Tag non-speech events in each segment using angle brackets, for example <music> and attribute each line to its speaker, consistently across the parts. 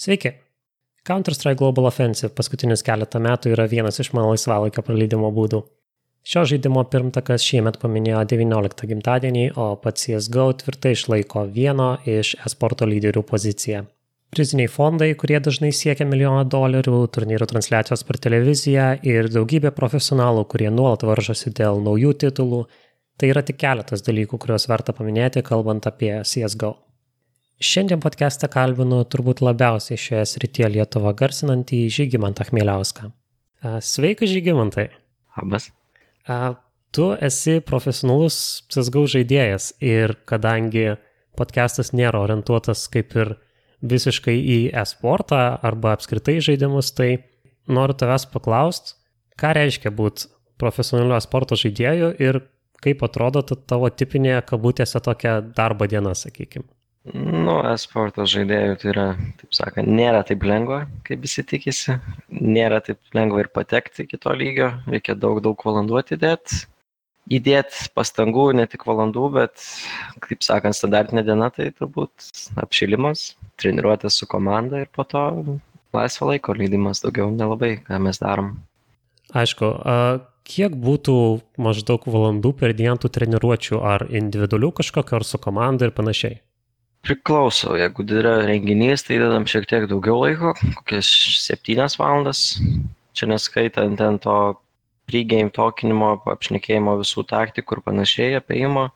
Speaker 1: Sveiki. Counter-Strike Global Offensive paskutinius keletą metų yra vienas iš mano laisvalaikio praleidimo būdų. Šio žaidimo pirmtakas šiemet paminėjo 19 gimtadienį, o pats CSGO tvirtai išlaiko vieno iš esporto lyderių poziciją. Priziniai fondai, kurie dažnai siekia milijoną dolerių, turnyrų transliacijos per televiziją ir daugybė profesionalų, kurie nuolat varžosi dėl naujų titulų, tai yra tik keletas dalykų, kuriuos verta paminėti, kalbant apie CSGO. Šiandien podcast'ą kalbinu turbūt labiausiai šioje srityje Lietuvą garsinantį Žygimantą Chmieliauską. Sveikas Žygimantai.
Speaker 2: Labas.
Speaker 1: Tu esi profesionalus CSGO žaidėjas ir kadangi podcastas nėra orientuotas kaip ir visiškai į e-sportą arba apskritai žaidimus, tai noriu tavęs paklausti, ką reiškia būti profesionaliu sporto žaidėju ir kaip atrodo tavo tipinė kabutėse tokia darbo diena, sakykime.
Speaker 2: Nu, esporto žaidėjų tai yra, taip sakant, nėra taip lengva, kaip visi tikisi, nėra taip lengva ir patekti iki to lygio, reikia daug, daug valandų atidėti, įdėti pastangų, ne tik valandų, bet, kaip sakant, standartinė diena tai turbūt apšilimas, treniruotės su komanda ir po to laisvo laiko leidimas daugiau nelabai, ką mes darom.
Speaker 1: Aišku, kiek būtų maždaug valandų per dieną tų treniruočių, ar individualių kažkokio, ar su komanda ir panašiai?
Speaker 2: Priklauso. Jeigu yra renginys tai įdedam šiek tiek daugiau laiko kokias septynias valandas. Čia neskaitant ten to pregame tokinimo apšnekėjimo visų taktikų ir panašiai apėjimo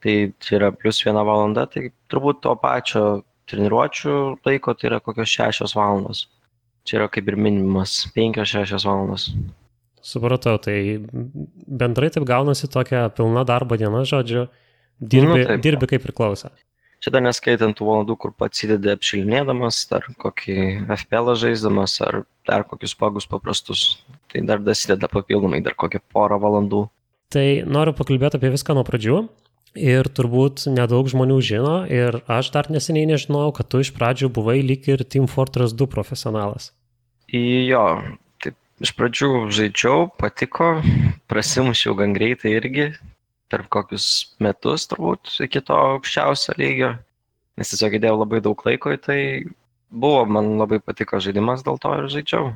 Speaker 2: tai čia yra plius viena valanda tai turbūt to pačio treniruočių laiko tai yra kokios šešios valandos. Čia yra kaip ir minimumas penkios šešios valandos.
Speaker 1: Supratau, tai bendrai taip gaunasi tokia pilna darbo diena, žodžiu, dirbi, nu, taip. dirbi kaip priklauso
Speaker 2: dar neskaitant tų valandų kur pats įdedi apšilinėdamas dar kokį fpl žaisdamas ar dar kokius pagus paprastus tai dar dasideda papildomai dar kokią porą valandų.
Speaker 1: Tai noriu pakalbėti apie viską nuo pradžių. Ir turbūt nedaug žmonių žino, ir aš dar neseniai nežinojau, kad tu iš pradžių buvai lyg ir Team Fortress 2 profesionalas.
Speaker 2: Jo, taip, iš pradžių žaidžiau, patiko, prasimušiau gan greitai irgi, per kokius metus turbūt iki to aukščiausio lygio, nes tiesiog įdėjau labai daug laiko į tai, buvo, man labai patiko žaidimas, dėl to ir žaidžiau.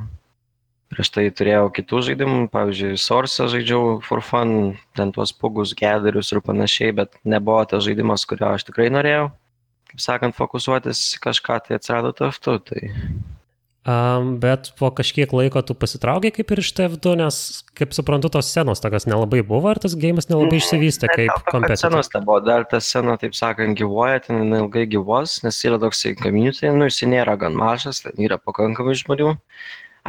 Speaker 2: Prieš tai turėjau kitų žaidimų, pavyzdžiui, Source žaidžiau for fun, ten tuos pugus, gederius ir panašiai, bet nebuvo tas žaidimas, kurio aš tikrai norėjau. Kaip sakant, fokusuotis kažką, tai atsirado TF2. Tai
Speaker 1: Um, bet po kažkiek laiko tu pasitraukė kaip ir iš TF2, nes, kaip suprantu, tos scenos tokios nelabai buvo, ar tas gėjimas nelabai išsivystė kaip kompetencija.
Speaker 2: Scenos nebuvo, dar ta scena, taip sakant, gyvoja, ten ilgai gyvos, nes yra toksai community, nu jis nėra gan mažas, yra pakankamai žmonių.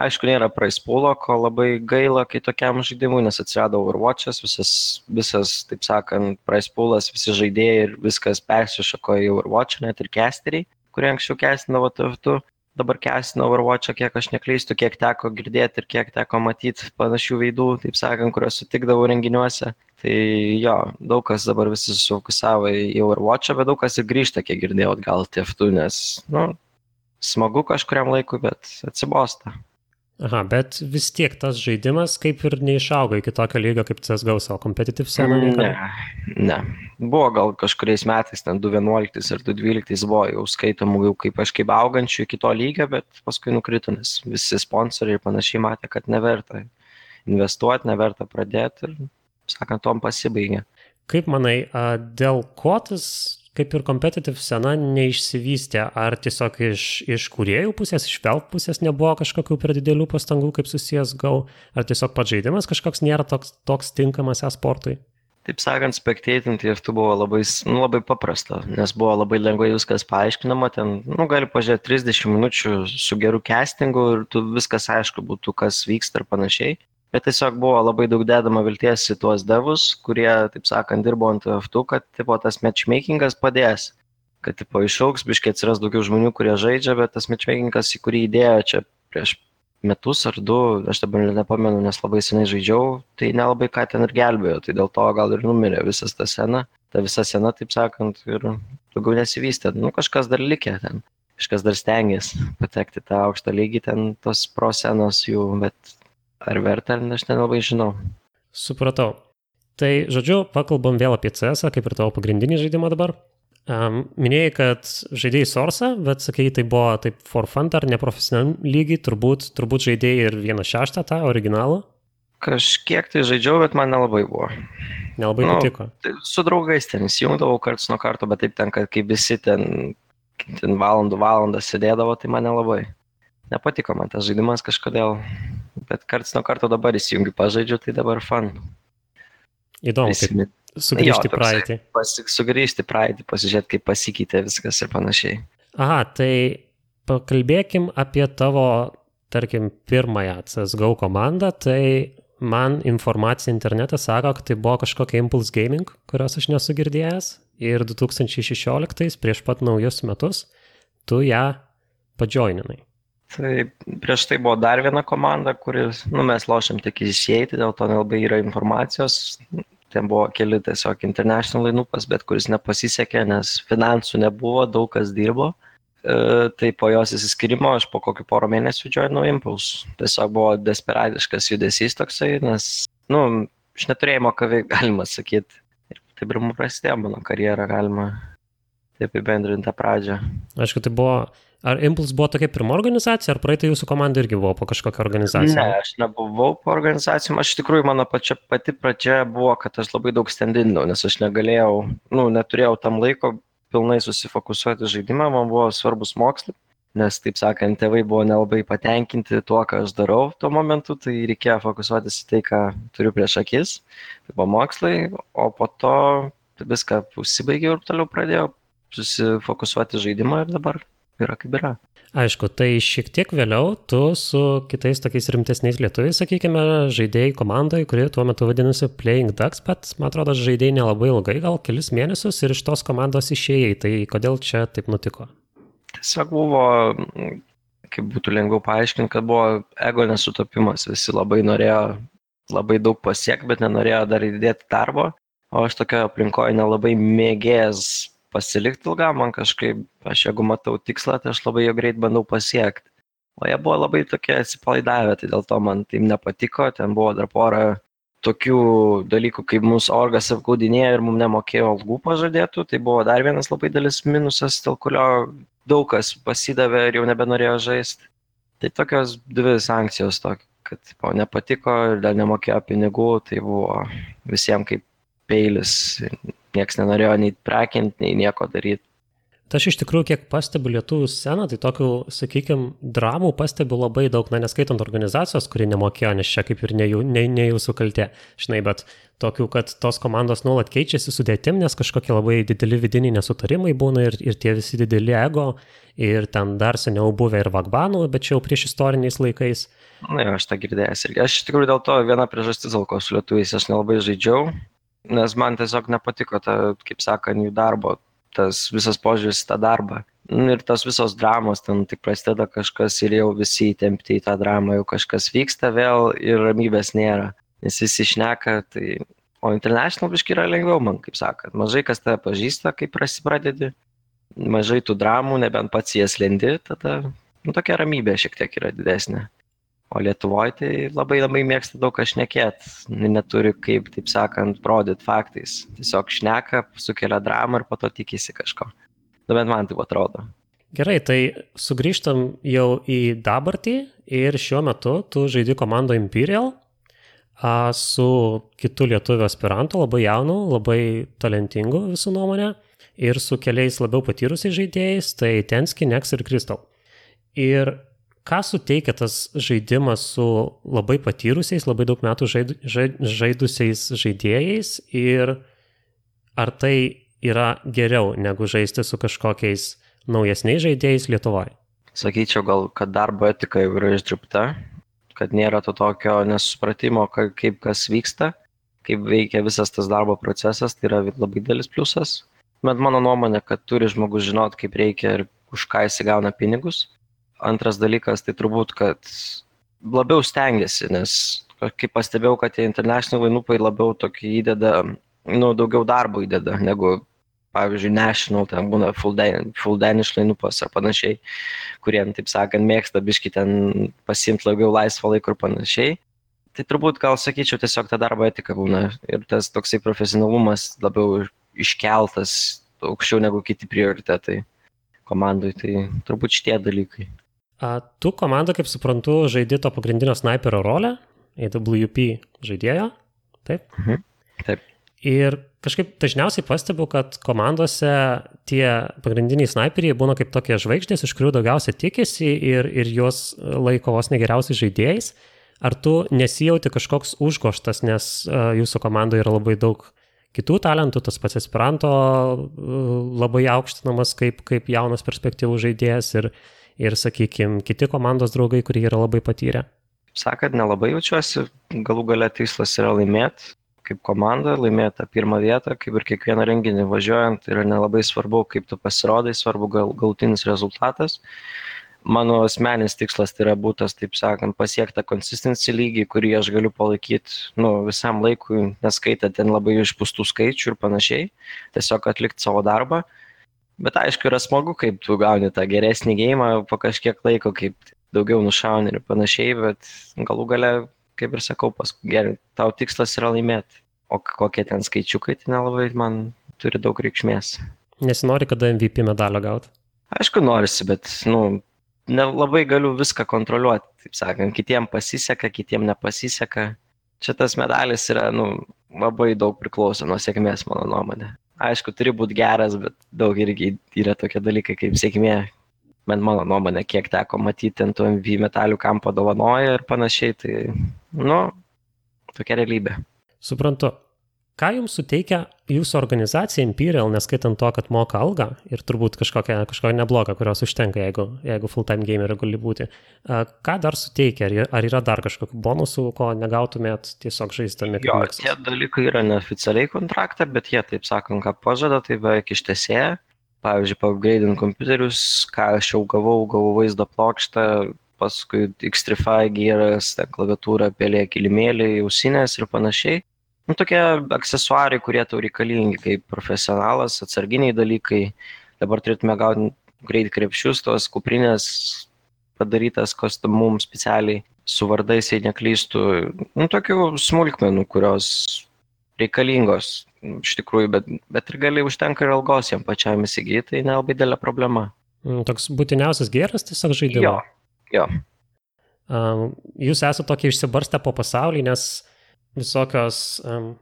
Speaker 2: Aišku, nėra poolo, ko labai gaila, kai tokiam žaidimui, nes atsirado Overwatch'as, visas, visas, taip sakant, poolas, visi žaidėjai ir viskas persišako į Overwatch'ą, net ir casteriai, kurie anksčiau kestindavo TF2 dabar kesina Overwatch'ą, kiek aš neklystu, kiek teko girdėti ir kiek teko matyti panašių veidų, taip sakant, kuriuos sutikdavau renginiuose. Tai jo, daug kas dabar visi sufokusavo į Overwatch'ą, bet daug kas ir grįžta, kiek girdėjau, gal TF2, nes, nu, smagu kažkuriam laikui, bet atsibosta.
Speaker 1: Aha, bet vis tiek tas žaidimas kaip ir neišaugo iki tokio lygio kaip CSGO savo competitive sceną.
Speaker 2: Ne, ne. Buvo gal kažkuriais metais, ten 2011 ar 2012 buvo jau skaitomų jau kaip aš kaip augančių iki to lygio, bet paskui nukrito, nes visi sponsoriai ir panašiai matė, kad neverta investuoti, neverta pradėti ir, sakant, tom pasibaigė.
Speaker 1: Kaip manai, dėl ko tas kaip ir competitive scena neišsivystė, ar tiesiog iš, iš kuriejų pusės, iš Valve pusės nebuvo kažkokių per didelių pastangų, kaip susijęs GAU, ar tiesiog pats žaidimas kažkoks nėra toks, toks tinkamas e-sportui?
Speaker 2: Taip sakant, spektėtinti TF2 buvo labai, nu, labai paprasta, nes buvo labai lengvai viskas paaiškinama, ten, nu, gali pažiūrėti 30 minučių su geru castingu ir tu viskas aišku būtų, kas vyksta ir panašiai bet tiesiog buvo labai daug dedama vilties į tuos devus, kurie, taip sakant, dirbo ant FT, kad tipo, tas matchmakingas padės, kad tipo, išauks, biškiai atsiras daugiau žmonių, kurie žaidžia, bet tas matchmakingas, į kurį įdėjo čia prieš metus ar du, aš dabar nepamenu, nes labai senai žaidžiau, tai nelabai ką ten ir gelbėjo, tai dėl to gal ir numirė visas ta sena, ta visa sena, taip sakant, ir daugiau nesivystė, nu kažkas dar likė ten, kažkas dar stengiasi patekti tą aukštą lygį, ten tos prosenos jų, bet ar verta, aš nelabai žinau.
Speaker 1: Supratau. Tai, žodžiu, pakalbam vėl apie CS, kaip ir tavo pagrindinį žaidimą dabar. Um, minėjai, kad žaidėjai Source, bet sakai, tai buvo taip for fun ar neprofesionaliam lygiai, turbūt, turbūt žaidėjai ir vieną šeštą tą originalą.
Speaker 2: Kažkiek tai žaidžiau, bet man nelabai buvo.
Speaker 1: Nelabai nu, patiko.
Speaker 2: Tai su draugais ten įsijungdavau karts nuo karto, bet taip ten, kad kaip visi ten, ten valandų valandą sėdėdavo, tai man nelabai. Nepatiko man tas žaidimas kažkodėl, bet karts nuo karto dabar įsijungiu pažaidžiu, tai dabar fan.
Speaker 1: Įdomu, kaip, sugrįžti į praeitį.
Speaker 2: Pasi, sugrįžti praeitį, pasižiūrėti, kaip pasikeitė viskas ir panašiai.
Speaker 1: Aha, tai pakalbėkim apie tavo, tarkim, pirmąją CSGO komandą. Tai man informacija internete sako, kad tai buvo kažkokia Impulse Gaming, kurios aš nesu girdėjęs. Ir 2016, prieš pat naujus metus, tu ją padžioininai.
Speaker 2: Tai prieš tai buvo dar viena komanda, kuris, nu, mes lošiam tik išėjti, dėl to nelabai yra informacijos ten buvo keli tiesiog international lainupas, bet kuris nepasisekė, nes finansų nebuvo, daug kas dirbo. E, tai po jos įsiskirimo aš po kokių porą mėnesių joinau Impulse. Tiesiog buvo desperatiškas judesys toksai, nes, nu, iš neturėjimo ką veikti, galima sakyti. Ir taip ir prasidėjo mano karjera, galima taip apibendrinti tą pradžią.
Speaker 1: Aišku, tai buvo Ar Impuls buvo tokia pirma organizacija, ar praeitą jūsų komanda irgi buvo po kažkokią organizaciją?
Speaker 2: Ne, aš nebuvau po organizacijom, aš iš tikrųjų mano pačia pati pradžia buvo, kad aš labai daug stendinau, nes aš negalėjau, nu, neturėjau tam laiko pilnai susifokusuoti žaidimą, man buvo svarbus mokslai, nes, taip sakant, tėvai buvo nelabai patenkinti tuo, ką aš darau tuo momentu, tai reikėjo fokusuotis į tai, ką turiu prieš akis, tai buvo mokslai, o po to viską užsibaigiau ir toliau pradėjau susifokusuoti žaidimą ir dabar yra kaip yra.
Speaker 1: Aišku, tai šiek tiek vėliau tu su kitais tokiais rimtesniais lietuviais, sakykime, žaidėjai komandoje, kuri tuo metu vadinasi Playing Ducks, bet man atrodo, žaidėjai nelabai ilgai, gal kelis mėnesius ir iš tos komandos išėjai. Tai kodėl čia taip nutiko?
Speaker 2: Tiesiog buvo, kaip būtų lengviau paaiškinti, kad buvo ego nesutapimas. Visi labai norėjo labai daug pasiekti, bet nenorėjo dar įdėti darbo. O aš tokio aplinkoje nelabai mėgėjęs pasilikti ilgam, man kažkaip, aš jeigu matau tikslą, tai aš labai jo greit bandau pasiekti. O jie buvo labai tokie atsipalaidavę, tai dėl to man tai nepatiko, ten buvo dar pora tokių dalykų, kaip mūsų orgas apgaudinėjo ir mums nemokėjo algų pažadėtų, tai buvo dar vienas labai dalis minusas, dėl kurio daug kas pasidavė ir jau nebenorėjo žaisti. Tai tokios dvi sankcijos, tok, kad po nepatiko ir dar nemokėjo pinigų, tai buvo visiems kaip peilis Niekas nenorėjo nei prekinti, nei nieko daryti.
Speaker 1: Tai aš iš tikrųjų, kiek stebiu lietuvių sceną, tai tokių, sakykime, dramų pastebiu labai daug, na, neskaitant organizacijos, kuri nemokėjo, nes čia kaip ir ne, jų, ne, ne jūsų kaltė, žinai, bet tokių, kad tos komandos nuolat keičiasi sudėtim, nes kažkokie labai dideli vidiniai nesutarimai būna ir, ir tie visi dideli ego, ir ten dar seniau buvę ir vagbanų, bet čia jau prieš istoriniais laikais.
Speaker 2: Na, jau, aš tą girdėjęs irgi. Aš iš tikrųjų dėl to viena priežastis, dėl ko su lietuviais aš nelabai žaidžiau, nes man tiesiog nepatiko ta, kaip sakant, jų darbo, tas visas požiūris į tą darbą. Nu, ir tos visos dramos, ten tik prasideda kažkas ir jau visi įtempti į tą dramą, jau kažkas vyksta vėl ir ramybės nėra, nes visi šneka, tai... O international biški yra lengviau, man, kaip sakant, mažai kas tave pažįsta, kai prasidedi, mažai tų dramų, nebent pats jas lendi, tada, nu, tokia ramybė šiek tiek yra didesnė. O Lietuvoje tai labai labai mėgsta daug kas šnekėt, neturi kaip, taip sakant, rodyti faktais. Tiesiog šneka, sukelia dramą ir po to tikisi kažko. Nu bent man taip atrodo.
Speaker 1: Gerai, tai sugrįžtam jau į dabartį ir šiuo metu tu žaidži komando Imperial a, su kitu lietuviu aspirantu, labai jaunu, labai talentingu visų nuomonė ir su keliais labiau patyrusiais žaidėjais, tai Tenski, Nex ir Crystal. Ir ką suteikia tas žaidimas su labai patyrusiais, labai daug metų žaid, žaid, žaidusiais žaidėjais ir ar tai yra geriau negu žaisti su kažkokiais naujesniais žaidėjais Lietuvoje?
Speaker 2: Sakyčiau gal, kad darbo etika jau yra išdirbta, kad nėra to tokio nesupratimo, kaip kas vyksta, kaip veikia visas tas darbo procesas, tai yra labai didelis pliusas. Bet mano nuomonė, kad turi žmogus žinot, kaip reikia ir už ką jis gauna pinigus Antras dalykas, tai turbūt, kad labiau stengiasi, nes kaip pastebėjau, kad tie international lainupai labiau tokį įdeda, nu, daugiau darbo įdeda, negu, pavyzdžiui, national, ten būna full, dan, full danish lainupas ar panašiai, kurie, taip sakant, mėgsta biški ten pasimti labiau laisvo laiko ir panašiai. Tai turbūt gal sakyčiau tiesiog ta darbo etika būna ir tas toksai profesionalumas labiau iškeltas aukščiau negu kiti prioritetai komandai, tai turbūt šitie dalykai.
Speaker 1: A, tu komanda, kaip suprantu, žaidži to pagrindinio sniperio rolę, AWP žaidėjo, taip?
Speaker 2: Mhm. Taip.
Speaker 1: Ir kažkaip dažniausiai pastebiu, kad komandose tie pagrindiniai sniperiai būna kaip tokie žvaigždės, iš kurių daugiausia tikisi ir, ir juos laiko vos negeriausiais žaidėjais. Ar tu nesijauti kažkoks užgoštas, nes uh, jūsų komandoje yra labai daug kitų talentų, tas pats Esperanto uh, labai aukštinamas kaip, kaip jaunas perspektyvų žaidėjas ir, ir sakykime, kiti komandos draugai, kurie yra labai patyrę?
Speaker 2: Sakant, nelabai jaučiuosi, galų galia tikslas yra laimėti, kaip komanda laimėti tą pirmą vietą, kaip ir kiekvieną renginį važiuojant, yra nelabai svarbu, kaip tu pasirodai, svarbu gal, galutinis rezultatas. Mano asmenis tikslas tai yra būtas, taip sakant, pasiekti konsistencijų lygį, kurį aš galiu palaikyti nu, visam laikui, neskaitant ten labai išpūstų skaičių ir panašiai, tiesiog atlikti savo darbą. Bet aišku, yra smagu, kaip tu gauni tą geresnį gėjimą po kažkiek laiko, kaip daugiau nušauni ir panašiai, bet galų gale kaip ir sakau, paskui gerai, tau tikslas yra laimėti, o kokie ten skaičiukai, tai nelabai man turi daug reikšmės.
Speaker 1: Nesinori kada MVP medalio gauti?
Speaker 2: Aišku, norisi, bet, nu, nelabai galiu viską kontroliuoti, taip sakant, kitiem pasiseka, kitiem nepasiseka. Čia tas medalis yra, nu, labai daug priklauso nuo sėkmės, mano nuomonė. Aišku, turi būti geras, bet daug irgi yra tokie dalykai kaip sėkmė, bent mano nuomonė, kiek teko matyti ant MV metalių kampo dovanoja ir panašiai, tai, nu, tokia realybė.
Speaker 1: Suprantu. Ką jums suteikia jūsų organizacija Imperial, neskaitant to, kad moka algą ir turbūt kažkokią, kažkokią neblogą, kurios užtenka, jeigu, jeigu full-time gamer gali būti. Ką dar suteikia? Ar yra dar kažkokių bonusų, ko negautumėt tiesiog žaistami?
Speaker 2: Jo, tie dalykai yra neoficialiai kontrakte, bet jie, taip sakant, ką pažada, tai beveik ištesėja pavyzdžiui paupgreidint kompiuterius ką aš jau gavau gavau vaizdo plokštę paskui X3 gyras, klaviatūra, pelė, kilimėliai, ausinės ir panašiai. Nu, tokie aksesuarai, kurie tau reikalingi kaip profesionalas, atsarginiai dalykai. Dabar turėtume gauti greit krepšius, tos kuprinės padarytas kostiumum specialiai su vardais, jei neklystų. Nu, tokių smulkmenų, kurios reikalingos iš tikrųjų, bet, bet ir gali užtenka ir algos jam pačiam įsigyti, tai nelabai didelė problema.
Speaker 1: Mm, toks būtiniausias geras tiesiog žaidimas.
Speaker 2: Jo, jo.
Speaker 1: Jūs esate tokie išsibarstę po pasaulį, nes visokios um,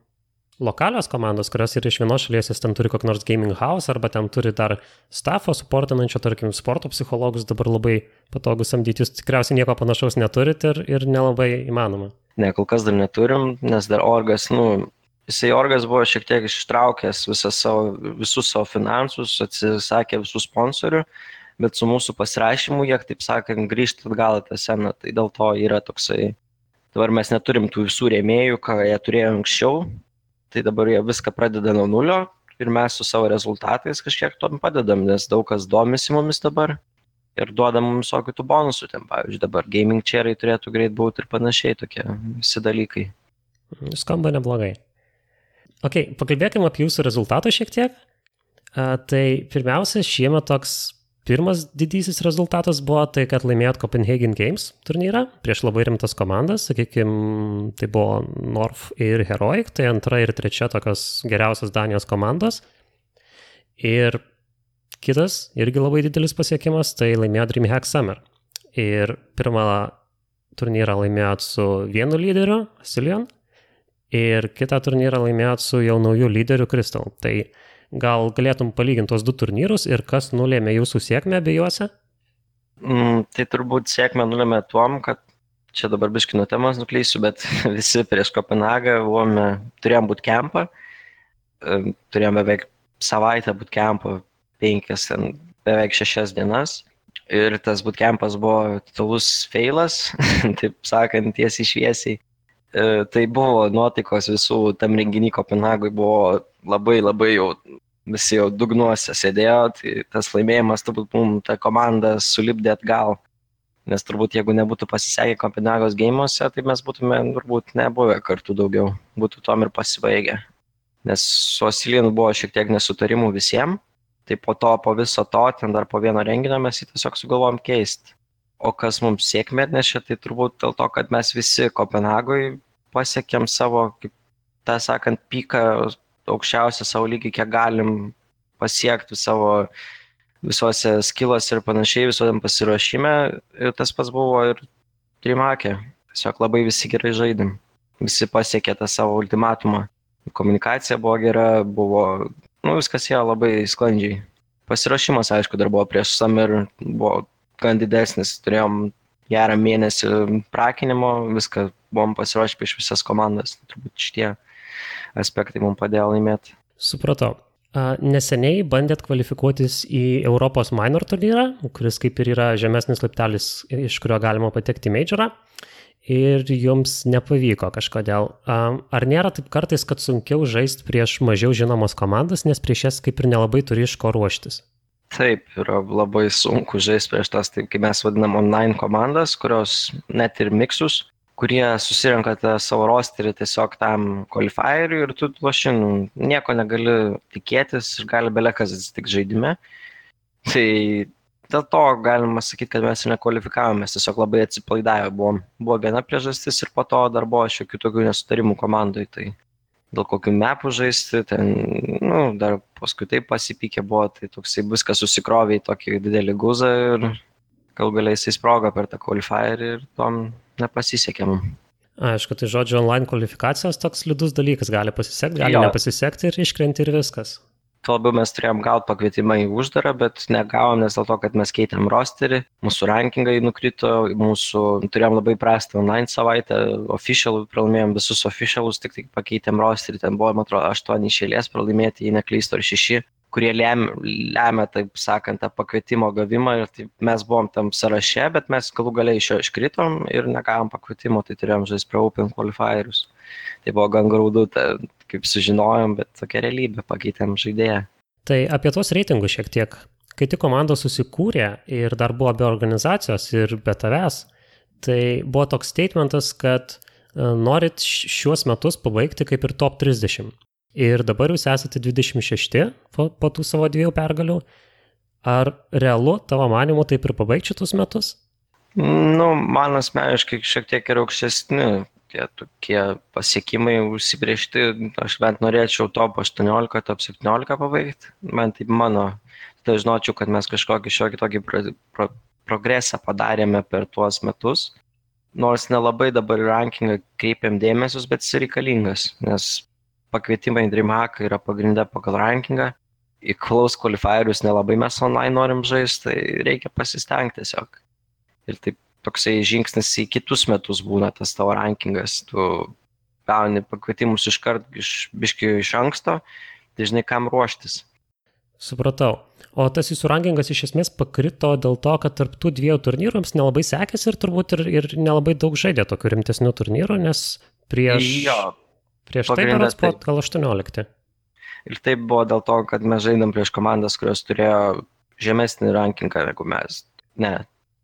Speaker 1: lokalios komandos, kurios yra iš vienos šalies, jis ten turi kokį nors gaming house arba ten turi dar staffo suportinančio, tarkim, sporto psichologus, dabar labai patogu samdyti, jūs tikriausiai nieko panašaus neturit ir, ir nelabai įmanoma.
Speaker 2: Ne, kol kas dar neturim, nes dar orgas, nu, jisai orgas buvo šiek tiek ištraukęs savo, visus savo finansus, atsisakė visų sponsorių, bet su mūsų pasirašymu jie, taip sakant, grįžti atgal tą seną. Tai dėl to yra toksai, dabar mes neturim tų visų rėmėjų, ką jie turėjo anksčiau, tai dabar jie viską pradeda nuo nulio ir mes su savo rezultatais kažkiek tom padedam, nes daug kas domisi mumis dabar ir duoda mums visokių tų bonusų, ten pavyzdžiui dabar gaming chairai turėtų greit būti ir panašiai tokie visi dalykai.
Speaker 1: Skamba neblogai. Ok, pakalbėkime apie jūsų rezultatą šiek tiek. Uh, tai pirmiausia, šiemet toks pirmas didysis rezultatas buvo tai, kad laimėjot Copenhagen Games turnyrą prieš labai rimtas komandas, sakykime, tai buvo North ir Heroic, tai antra ir trečia tokios geriausios Danijos komandos. Ir kitas irgi labai didelis pasiekimas, tai laimėjo DreamHack Summer. Ir pirmą turnyrą laimėjot su vienu lyderiu, Silion, ir kitą turnyrą laimėjot su jau nauju lyderiu Crystal. Tai gal galėtum palyginti tos du turnyrus ir kas nulėmė jūsų sėkmę abiejuose?
Speaker 2: Mm, tai turbūt sėkmę nulėmė tuom, kad čia dabar biškino temas nukleisiu, bet <laughs> visi prieš Kopenhagą buvome, turėjom būt kempą, turėjom beveik savaitę būt kempą, penkias, beveik šešias dienas. Ir tas bootcampas buvo totalus feilas, <laughs> taip sakant, tiesiai šviesiai. E, tai buvo nuotaikos visų tam renginy Kopenhagui buvo labai labai jau visi jau dugnuose sėdėjo, tai tas laimėjimas turbūt mums tą komandą sulipdė atgal. Nes turbūt jeigu nebūtų pasisekę Kopenhagos gėjimuose, tai mes būtume turbūt nebuvę kartu daugiau, būtų tom ir pasibaigę. Nes su Osilinu buvo šiek tiek nesutarimų visiems, tai po to, po viso to, ten dar po vieno renginio mes jį tiesiog sugalvojom keisti o kas mums sėkmę atnešė, tai turbūt dėl to, kad mes visi Kopenhagoje pasiekėm savo, kaip tą sakant, piką aukščiausią savo lygį, kiek galim pasiektų savo visuose skiluose ir panašiai, visuodam pasiruošime. Ir tas pats buvo ir Trimakė. Tiesiog labai visi gerai žaidim. Visi pasiekė tą savo ultimatumą. Komunikacija buvo gera, buvo, nu, viskas ėjo labai sklandžiai. Pasiruošimas, aišku, dar buvo prieš Summer, buvo gan didesnis, turėjom gerą mėnesį prakinimo, viską buvom pasiruošę prieš visas komandas. Turbūt šitie aspektai mums padėjo laimėti.
Speaker 1: Supratau. Neseniai bandėt kvalifikuotis į Europos minor turnyrą, kuris kaip ir yra žemesnis laiptelis, iš kurio galima patekti į majorą. Ir jums nepavyko kažkodėl. Ar nėra taip kartais, kad sunkiau žaisti prieš mažiau žinomas komandas, nes prieš jas kaip ir nelabai turi iš ko ruoštis?
Speaker 2: Taip, yra labai sunku žaisti prieš tas, taip kaip mes vadinam, online komandas, kurios net ir miksus, kurie susirenka savo rosterį tiesiog tam qualifieriui ir tu lošinų nieko negali tikėtis ir gali belekas atsitikti žaidime. Tai dėl to galima sakyti, kad mes ir nekvalifikavome, mes tiesiog labai atsipalaidavę buvom. Buvo viena priežastis ir po to dar buvo šiokių tokių nesutarimų komandai. Tai dėl kokių mepų žaisti, ten, nu, dar paskui taip pasipykė buvo, tai toksai viskas susikrovė į tokį didelį guzą ir gal galiai jisai sprogo per tą qualifierį ir tom nepasisekė mums.
Speaker 1: Aišku, tai žodžiu, online kvalifikacijos toks liūdus dalykas, gali pasisekti, gali jo. nepasisekti ir iškrenti ir viskas
Speaker 2: tuo labiau mes turėjom gaut pakvietimą į uždarą, bet negavom, nes dėl to, kad mes keitėm rosterį, mūsų rankingai nukrito, mūsų turėjom labai prastą online savaitę, officialų pralaimėjom visus officialus, tik tai pakeitėm rosterį, ten buvo, man atrodo, aštuoni išėlės pralaimėti, jei neklystu, ar šeši kurie lemia, lemia, taip sakant, tą pakvietimo gavimą ir tai mes buvom tam sąraše, bet mes galų galiai iš jo iškritom ir negavom pakvietimo, tai turėjom žaisti pro Open Qualifierius. Tai buvo gan graudu, ta, kaip sužinojom, bet tokia realybė, pakeitėm žaidėją.
Speaker 1: Tai apie tos reitingus šiek tiek. Kai tik komanda susikūrė ir dar buvo be organizacijos ir be tavęs, tai buvo toks statementas, kad e, norit šiuos metus pabaigti kaip ir top 30. Ir dabar jūs esate 26 po, po tų savo dviejų pergalių. Ar realu tavo manimu taip ir pabaigti šitus metus?
Speaker 2: Nu, man asmeniškai šiek tiek ir aukštesni tie tokie pasiekimai užsibriežti, aš bent norėčiau top 18, top 17 pabaigti, man tai mano, tai žinočiau, kad mes kažkokį šiokį tokį pro, pro, progresą padarėme per tuos metus, nors nelabai dabar į rankingą kreipiam dėmesius, bet jis reikalingas, nes pakvietimai į DreamHack yra pagrindė pagal rankingą, į close qualifierius nelabai mes online norim žaisti, tai reikia pasistengti tiesiog. Ir taip toksai žingsnis į kitus metus būna tas tavo rankingas, tu gauni pakvietimus iškart iš biškių iš anksto, tai žinai, kam ruoštis.
Speaker 1: Supratau. O tas jūsų rankingas iš esmės pakrito dėl to, kad tarp tų dviejų turnyrų jums nelabai sekėsi ir turbūt ir, ir nelabai daug žaidė tokių rimtesnių turnyrų, nes prieš,
Speaker 2: jo,
Speaker 1: prieš tai beras buvo gal 18.
Speaker 2: Ir taip buvo dėl to, kad mes žaidėm prieš komandas, kurios turėjo žemesnį rankingą negu mes. Ne,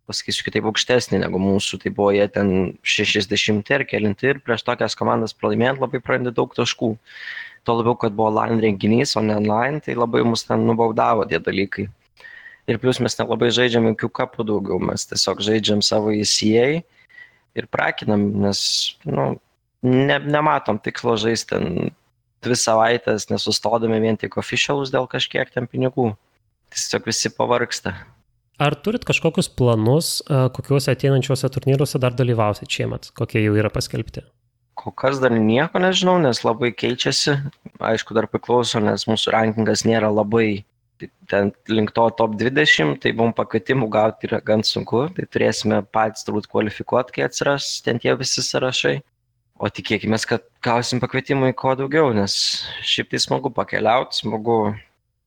Speaker 2: pasakysiu kitaip, aukštesnį negu mūsų, tai buvo jie ten 60 ir kelinti ir prieš tokias komandas pralaimėjant labai prarandi daug taškų. Tuo labiau, kad buvo online renginys, o ne online, tai labai mus ten nubaudavo tie dalykai. Ir plus mes nelabai žaidžiam jokių kapų daugiau, mes tiesiog žaidžiam savo įsijai ir prakinam, nes nu, ne, nematom tikslo žaisti ten dvi savaitės, nesustodami vien tik oficialus dėl kažkiek ten pinigų. Tiesiog visi pavarksta.
Speaker 1: Ar turit kažkokius planus, kokiuose ateinančiuose turnyruose dar dalyvausit šiemet, kokie jau yra paskelbti?
Speaker 2: Kol kas dar nieko nežinau, nes labai keičiasi. Aišku, dar priklauso, nes mūsų rankingas nėra labai ten link to top 20, tai mums pakvietimų gauti yra gan sunku, tai turėsime patys turbūt kvalifikuoti, kai atsiras ten tie visi sąrašai. O tikėkime, kad gausim pakvietimų į kuo daugiau, nes šiaip tai smagu pakeliauti, smagu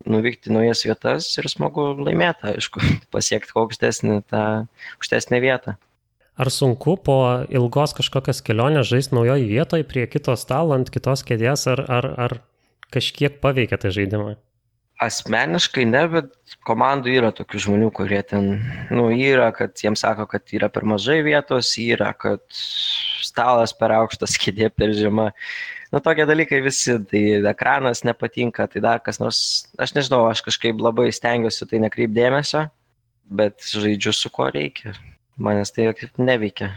Speaker 2: nuvykti į naujas vietas ir smagu laimėti, aišku, <laughs> pasiekti aukštesnį tą aukštesnę vietą.
Speaker 1: Ar sunku po ilgos kažkokios kelionės žaisti naujoje vietoje prie kito stalo, ant kitos kėdės, ar, ar, ar kažkiek paveikia tai žaidimą?
Speaker 2: Asmeniškai ne, bet komandų yra tokių žmonių, kurie ten, nu, yra, kad jiems sako, kad yra per mažai vietos, yra, kad stalas per aukštas, <laughs> kėdė per žema nu tokie dalykai visi, tai ekranas nepatinka, tai dar kas nors, aš nežinau, aš kažkaip labai stengiuosi tai nekreipdėmėsio, bet žaidžiu su kuo reikia, manęs tai neveikia.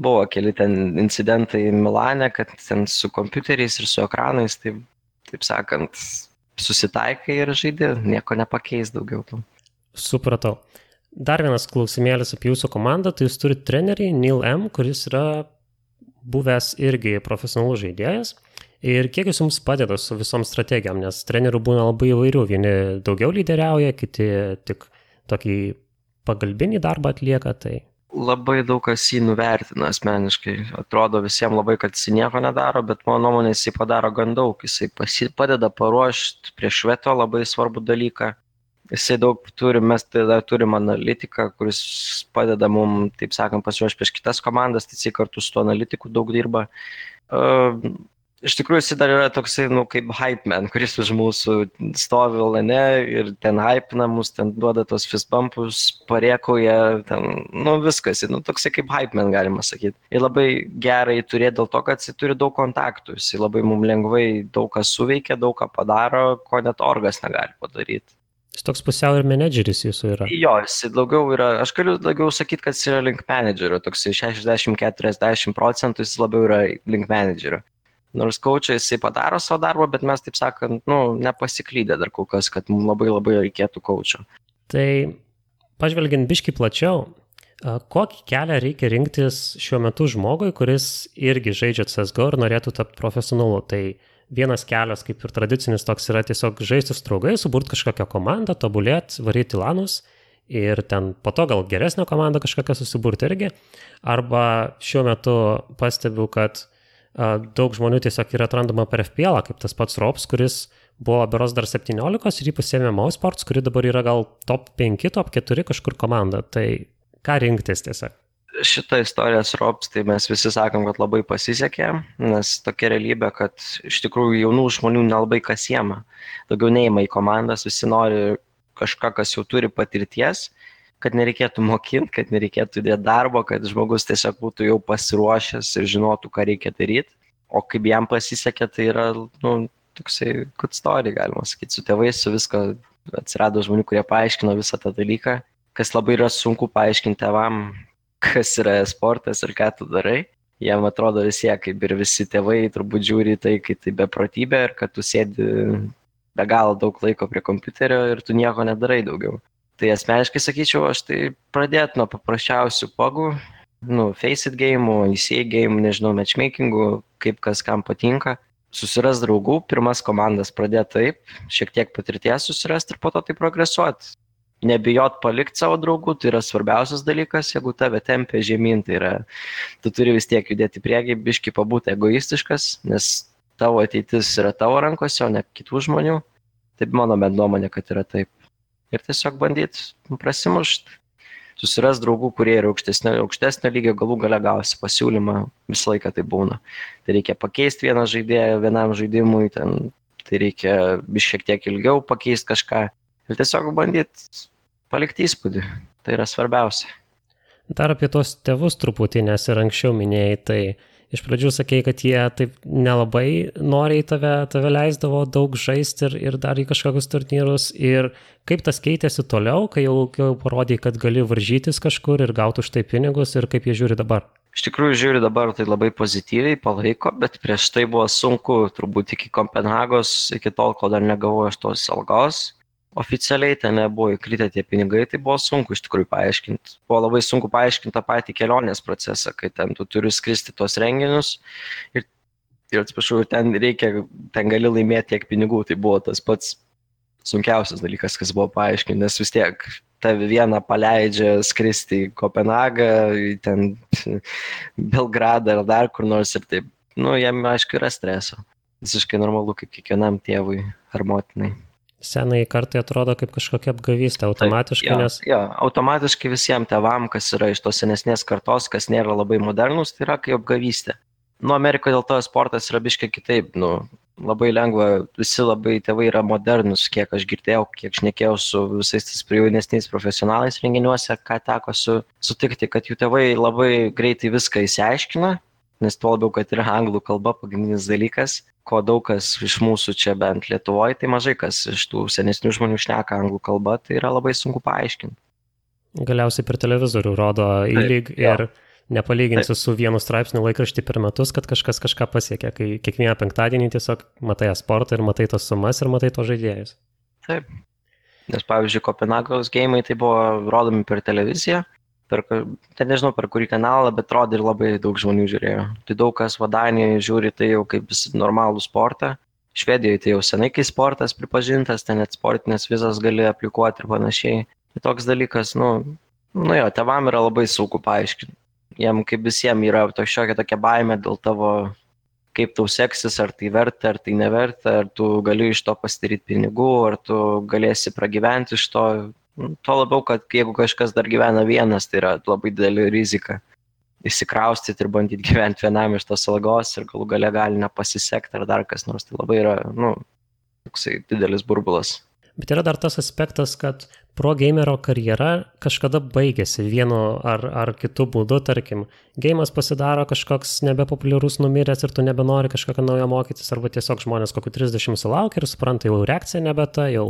Speaker 2: Buvo keli ten incidentai Milane, kad ten su kompiuteriais ir su ekranais, tai, taip sakant, susitaikai ir žaidži, nieko nepakeis daugiau.
Speaker 1: Supratau. Dar vienas klausimėlis apie jūsų komandą, tai jūs turite trenerį Neil M., kuris yra buvęs irgi profesionalus žaidėjas. Ir kiek jis jums padeda su visom strategijom, nes trenerių būna labai įvairių, vieni daugiau lyderiauja, kiti tik tokį pagalbinį darbą atlieka, tai
Speaker 2: labai daug kas jį nuvertina asmeniškai. Atrodo visiems labai, kad jis nieko nedaro, bet mano nuomonė jisai padaro gan daug. Pasi, padeda paruošti prieš šveto labai svarbų dalyką. Jisai daug turi, mes tada turim analitiką, kuris padeda mums, taip sakant, pasiruošti prieš kitas komandas, tai jisai kartu su tuo analitiku daug dirba. Uh, iš tikrųjų jis dar yra toksai, nu, kaip hype man, kuris už mūsų stovi lane ir ten hypina mus, ten duoda tos fistbumpus, parėkoja, ten, nu, viskas, nu, toksai kaip hype man galima sakyti. Ir labai gerai turėti dėl to, kad jis turi daug kontaktų, jis labai mums lengvai daug ką suveikia, daug ką padaro, ko net orgas negali padaryti.
Speaker 1: Jis toks pusiau ir menedžeris jūsų yra.
Speaker 2: Jo, jis daugiau yra, aš galiu daugiau sakyti, kad jis yra link menedžerio, toks 60-40 procentų jis labiau yra link menedžerio. Nors kočiai jisai padaro savo darbą, bet mes, taip sakant, nu, nepasiklydę dar kol kas, kad mums labai labai reikėtų kočio.
Speaker 1: Tai pažvelgiant biški plačiau, kokį kelią reikia rinktis šiuo metu žmogui, kuris irgi žaidžia CSGO ir norėtų tapti profesionalu. Tai vienas kelias, kaip ir tradicinis, toks yra tiesiog žaisti su draugais, suburti kažkokią komandą, tobulėti, varyti lanus ir ten po to gal geresnę komandą kažkokią susiburti irgi. Arba šiuo metu pastebiu, kad daug žmonių tiesiog yra atrandama per FPL, kaip tas pats Rops, kuris buvo beros dar 17 ir jį pasėmė Mausports, kuri dabar yra gal top 5, top 4 kažkur komanda. Tai ką rinktis tiesiog?
Speaker 2: Šitą istoriją su Rops, tai mes visi sakom, kad labai pasisekė, nes tokia realybė, kad iš tikrųjų jaunų žmonių nelabai kas jėma. Daugiau neįma į komandas, visi nori kažką, kas jau turi patirties kad nereikėtų mokinti, kad nereikėtų dėti darbo, kad žmogus tiesiog būtų jau pasiruošęs ir žinotų, ką reikia daryti. O kaip jam pasisekė, tai yra, nu, toksai good story, galima sakyti, su tėvais, su visko atsirado žmonių, kurie paaiškino visą tą dalyką, kas labai yra sunku paaiškinti tėvam, kas yra sportas ir ką tu darai. Jam atrodo vis tiek, kaip ir visi tėvai, turbūt žiūri tai, kaip tai beprotybė ir kad tu sėdi be galo daug laiko prie kompiuterio ir tu nieko nedarai daugiau. Tai asmeniškai sakyčiau, aš tai pradėt nuo paprasčiausių pogų, nu, face it game, ECA game, nežinau, matchmakingų, kaip kas kam patinka. Susiras draugų, pirmas komandas pradėti taip, šiek tiek patirties susirasti ir po to tai progresuoti. Nebijot palikti savo draugų, tai yra svarbiausias dalykas, jeigu tave tempia žemyn, tai yra, tu turi vis tiek judėti prieki, biški pabūti egoistiškas, nes tavo ateitis yra tavo rankose, o ne kitų žmonių. Taip mano bent nuomonė, kad yra taip ir tiesiog bandyti prasimušti. Susiras draugų, kurie yra aukštesnio, aukštesnio lygio, galų gale gausi pasiūlymą, visą laiką tai būna. Tai reikia pakeisti vieną žaidėją vienam žaidimui, ten, tai reikia šiek tiek ilgiau pakeisti kažką ir tiesiog bandyti palikti įspūdį. Tai yra svarbiausia.
Speaker 1: Dar apie tos tėvus truputį, nes ir anksčiau minėjai, tai iš pradžių sakėjai, kad jie taip nelabai noriai tave, tave leisdavo daug žaisti ir, ir dar į kažkokius turnyrus. Ir kaip tas keitėsi toliau, kai jau, jau parodė, kad gali varžytis kažkur ir gauti už tai pinigus ir kaip jie žiūri dabar?
Speaker 2: Iš tikrųjų žiūri dabar tai labai pozityviai, palaiko, bet prieš tai buvo sunku, turbūt iki Kopenhagos, iki tol, kol dar negavau aš tos algos, oficialiai ten nebuvo įkritę tie pinigai, tai buvo sunku iš tikrųjų paaiškinti. Buvo labai sunku paaiškinti tą patį kelionės procesą, kai ten tu turi skristi tos renginius ir, ir atsiprašau, ten reikia, ten gali laimėti tiek pinigų, tai buvo tas pats sunkiausias dalykas, kas buvo paaiškinti, nes vis tiek tave vieną paleidžia skristi į Kopenhagą, į ten <laughs> Belgradą ar dar kur nors ir taip, nu, jam aišku yra streso. Visiškai normalu kaip kiekvienam tėvui ar motinai
Speaker 1: senai kartai atrodo kaip kažkokia apgavystė automatiškai,
Speaker 2: Taip, ja,
Speaker 1: nes...
Speaker 2: Ja, automatiškai visiems tevam, kas yra iš tos senesnės kartos, kas nėra labai modernus, tai yra kaip apgavystė. Nu, Amerikoje dėl to sportas yra biškai kitaip, nu, labai lengva, visi labai tėvai yra modernus, kiek aš girdėjau, kiek šnekėjau su visais tais jaunesniais profesionalais renginiuose, ką teko su, sutikti, kad jų tėvai labai greitai viską įsiaiškina, nes tuo labiau, kad yra anglų kalba pagrindinis dalykas, ko daug kas iš mūsų čia bent Lietuvoje, tai mažai kas iš tų senesnių žmonių šneka anglų kalba, tai yra labai sunku paaiškinti.
Speaker 1: Galiausiai per televizorių rodo įlyg ir Nepalyginsiu su vienu straipsniu laikraštį per metus, kad kažkas kažką pasiekia, kai kiekvieną penktadienį tiesiog matai sportą ir matai tos sumas ir matai tos žaidėjus.
Speaker 2: Taip. Nes pavyzdžiui, Kopenhagos gėjimai tai buvo rodomi per televiziją, per, ten nežinau per kurį kanalą, bet rodė ir labai daug žmonių žiūrėjo. Tai daug kas vadanijoje žiūri tai jau kaip normalų sportą. Švedijoje tai jau senai, kai sportas pripažintas, ten net sportinės vizas gali aplikuoti ir panašiai. Tai toks dalykas, nu, nu jo, tevam yra labai sunku paaiškinti jiem kaip visiems yra šiokia tokia baime dėl tavo, kaip tau seksis, ar tai verta, ar tai neverta, ar tu gali iš to pasidaryti pinigų, ar tu galėsi pragyventi iš to. Tuo labiau, kad jeigu kažkas dar gyvena vienas, tai yra labai didelė rizika įsikraustyti ir bandyti gyventi vienam iš tos algos ir galų gale gali nepasisekti ar dar kas nors. Tai labai yra, nu, toksai didelis burbulas.
Speaker 1: Bet yra dar tas aspektas, kad pro gamerio karjera kažkada baigėsi vienu ar, ar kitu būdu, tarkim, gėjimas pasidaro kažkoks nebepopuliarus numiręs ir tu nebenori kažkokio naujo mokytis, arba tiesiog žmonės kokiu 30 sulaukia ir supranta, jau reakcija nebe ta, jau,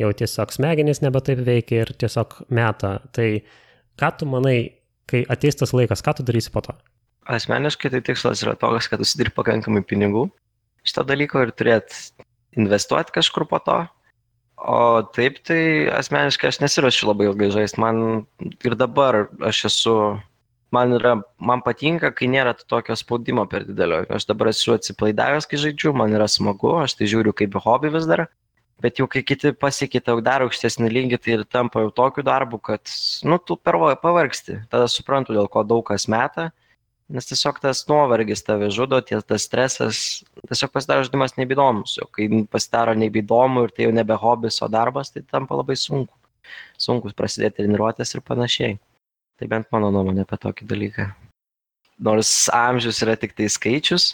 Speaker 1: jau tiesiog smegenys nebe taip veikia ir tiesiog meta. Tai ką tu manai, kai ateis tas laikas, ką tu darysi po to?
Speaker 2: Asmeniškai tai tikslas yra toks, kad užsidirbi pakankamai pinigų šito dalyko ir turėt investuoti kažkur po to, O taip, tai asmeniškai aš nesiuošiu labai ilgai žaisti. Man ir dabar aš esu, man, yra, man patinka, kai nėra tokio spaudimo per didelio. Aš dabar esu atsiplaidavęs, kai žaidžiu, man yra smagu, aš tai žiūriu kaip hobį vis dar. Bet jau kai kiti pasiekia tau dar aukštesnį lygį, tai ir tampa jau tokiu darbu, kad, nu, tu pervoji pavargsti. Tada suprantu, dėl ko daug kas meta nes tiesiog tas nuovargis tave žudo, tie, tas stresas, tiesiog pasidaro žaidimas nebeįdomus, o kai pasidaro nebeįdomu ir tai jau nebe hobis, o darbas, tai tampa labai sunku. Sunkus prasidėti treniruotės ir panašiai. Tai bent mano nuomonė apie tokį dalyką. Nors amžius yra tik tai skaičius,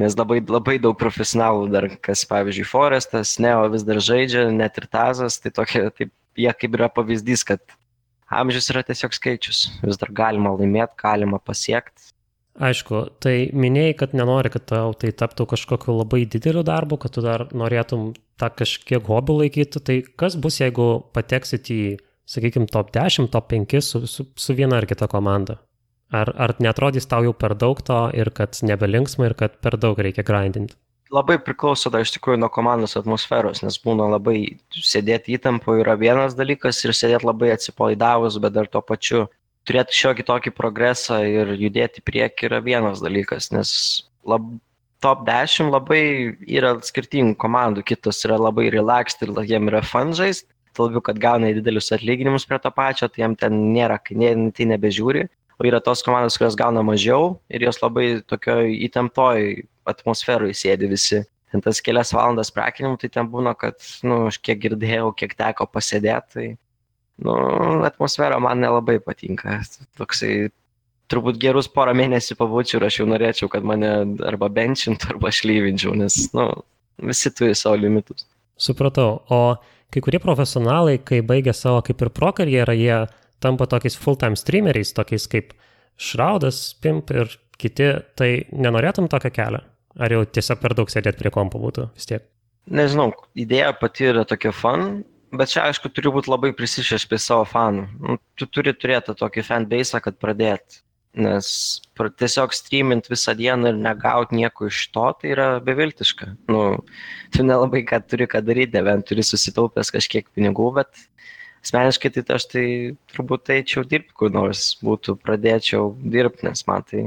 Speaker 2: nes labai, labai daug profesionalų dar, kas pavyzdžiui Forestas, Neo vis dar žaidžia, net ir Tazas, tai tokie, taip, jie kaip yra pavyzdys, kad amžius yra tiesiog skaičius. Vis dar galima laimėti, galima pasiekti.
Speaker 1: Aišku, tai minėjai, kad nenori, kad tau tai taptų kažkokiu labai dideliu darbu, kad tu dar norėtum tą kažkiek hobių laikyti. Tai kas bus, jeigu pateksit į, sakykime, top 10, top 5 su, su, su viena ar kita komanda? Ar, ar netrodys tau jau per daug to ir kad nebelinksma ir kad per daug reikia grindinti?
Speaker 2: Labai priklauso dar iš tikrųjų nuo komandos atmosferos, nes būna labai sėdėti įtampo yra vienas dalykas ir sėdėti labai atsipalaidavus, bet dar tuo pačiu turėti šiokį tokį progresą ir judėti prieki yra vienas dalykas, nes lab, top 10 labai yra skirtingų komandų, kitos yra labai relaxed ir jiem yra fun žaisti, labiau, kad gauna didelius atlyginimus prie to pačio, tai jiem ten nėra, tai nebežiūri. O yra tos komandos, kurios gauna mažiau ir jos labai tokio įtemptoj atmosferoje sėdi visi. Ten tas kelias valandas prakinimų, tai ten būna, kad, nu, aš kiek girdėjau, kiek teko pasėdėti, tai, nu, atmosfera man nelabai patinka. Toksai, turbūt gerus porą mėnesių pabūčiau ir aš jau norėčiau, kad mane arba benčintų, arba šlyvinčiau, nes, nu, visi turi savo limitus.
Speaker 1: Supratau, o kai kurie profesionalai, kai baigia savo kaip ir pro karjerą, jie tampa tokiais full-time streameriais, tokiais kaip Šraudas, Pimp ir kiti, tai nenorėtum tokio kelio? Ar jau tiesiog per daug sėdėti prie kompo būtų vis tiek?
Speaker 2: Nežinau, idėja pati yra tokia fan, bet čia aišku turi būti labai prisišęs prie savo fanų. Nu, tu turi turėti tokį fanbase, kad pradėt. Nes tiesiog streamint visą dieną ir negauti nieko iš to, tai yra beviltiška. Nu, tu nelabai ką turi ką daryti, nebent turi susitaupęs kažkiek pinigų, bet asmeniškai tai aš tai turbūt eičiau dirbti kur nors, būtų pradėčiau dirbti, nes man tai,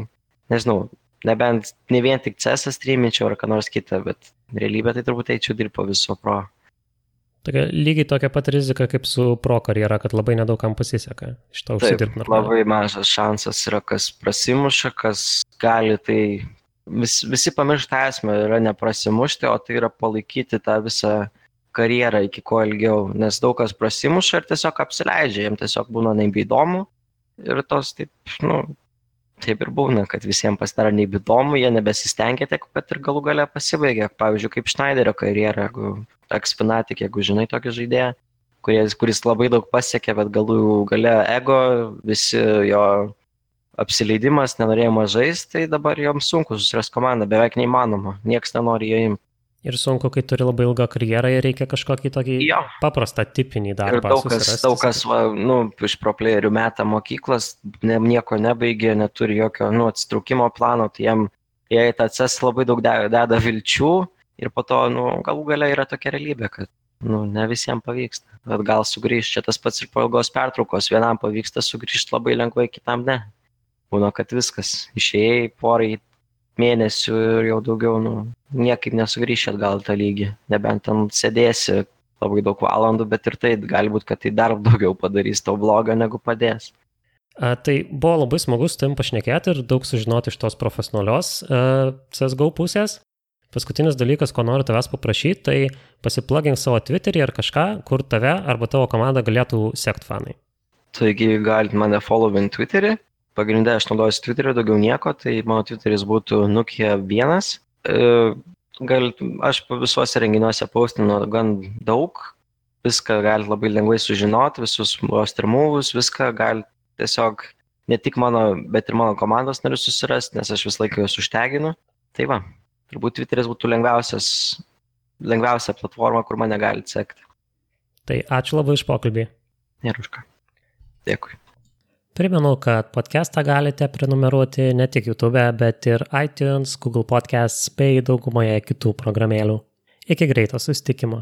Speaker 2: nežinau, nebent ne vien tik CS streaminčiau ar ką nors kitą, bet realybė tai turbūt eičiau dirbti po viso pro.
Speaker 1: Tokia, lygiai tokia pat rizika kaip su pro karjera, kad labai nedaug kam pasiseka iš to užsidirbti.
Speaker 2: Labai mažas šansas yra, kas prasimuša, kas gali tai vis, visi pamiršta esmę yra neprasimušti, o tai yra palaikyti tą visą karjerą iki kuo ilgiau, nes daug kas prasimuša ir tiesiog apsileidžia, jiems tiesiog būna nebeįdomu ir tos taip, nu, taip ir būna, kad visiems pasidaro neįdomu, jie nebesistengia tiek, kad ir galų gale pasibaigia. Pavyzdžiui, kaip Schneiderio karjera, jeigu eksponatik, jeigu žinai tokį žaidėją, kuris, kuris labai daug pasiekė, bet galų gale ego, visi jo apsileidimas, nenorėjimas žaisti, tai dabar joms sunku susirasti komandą, beveik neįmanoma, niekas nenori jo imti.
Speaker 1: Ir sunku, kai turi labai ilgą karjerą ir reikia kažkokį tokį
Speaker 2: Jo.
Speaker 1: paprastą tipinį
Speaker 2: Ir
Speaker 1: darbą.
Speaker 2: daug kas,
Speaker 1: susirasti.
Speaker 2: daug kas va, nu, iš proplėjerių metą mokyklas, ne, nieko nebaigė, neturi jokio nu, atsitraukimo plano, tai jiem jie į tą CES labai daug de- deda vilčių ir po to nu, galų gale yra tokia realybė, kad nu, ne visiems pavyksta. Bet gal sugrįžti, čia tas pats ir po ilgos pertraukos, vienam pavyksta sugrįžti labai lengvai, kitam ne. Būna, kad viskas, išėjai porai mėnesių ir jau daugiau, nu, niekaip nesugrįši atgal tą lygį, nebent ten sėdėsi labai daug valandų, bet ir tai gali būti, kad tai dar daugiau padarys tau blogą, negu padės.
Speaker 1: A, tai buvo labai smagu su tavim pašnekėti ir daug sužinoti iš tos profesionalios a, CSGO pusės. Paskutinis dalykas, ko noriu tavęs paprašyti, tai pasiplugink savo Twitterį ar kažką, kur tave arba tavo komanda galėtų sekti fanai.
Speaker 2: Taigi galite mane followin Twitterį. Pagrindė aš naudojuosi Twitterį, daugiau nieko, tai mano Twitteris būtų Nukia1. Galit, aš po visuose renginiuose paustinu gan daug, viską galite labai lengvai sužinoti, visus roster moves, viską galite tiesiog ne tik mano, bet ir mano komandos narius susirasti, nes aš visą laiką juos užteginu. Tai va, turbūt Twitteris būtų lengviausias, lengviausia platforma, kur mane galite sekti.
Speaker 1: Tai ačiū labai iš pokalbį.
Speaker 2: Ir už ką. Dėkui.
Speaker 1: Primenu, kad podcastą galite prenumeruoti ne tik YouTube, bet ir iTunes, Google Podcasts bei daugumoje kitų programėlių. Iki greito susitikimo.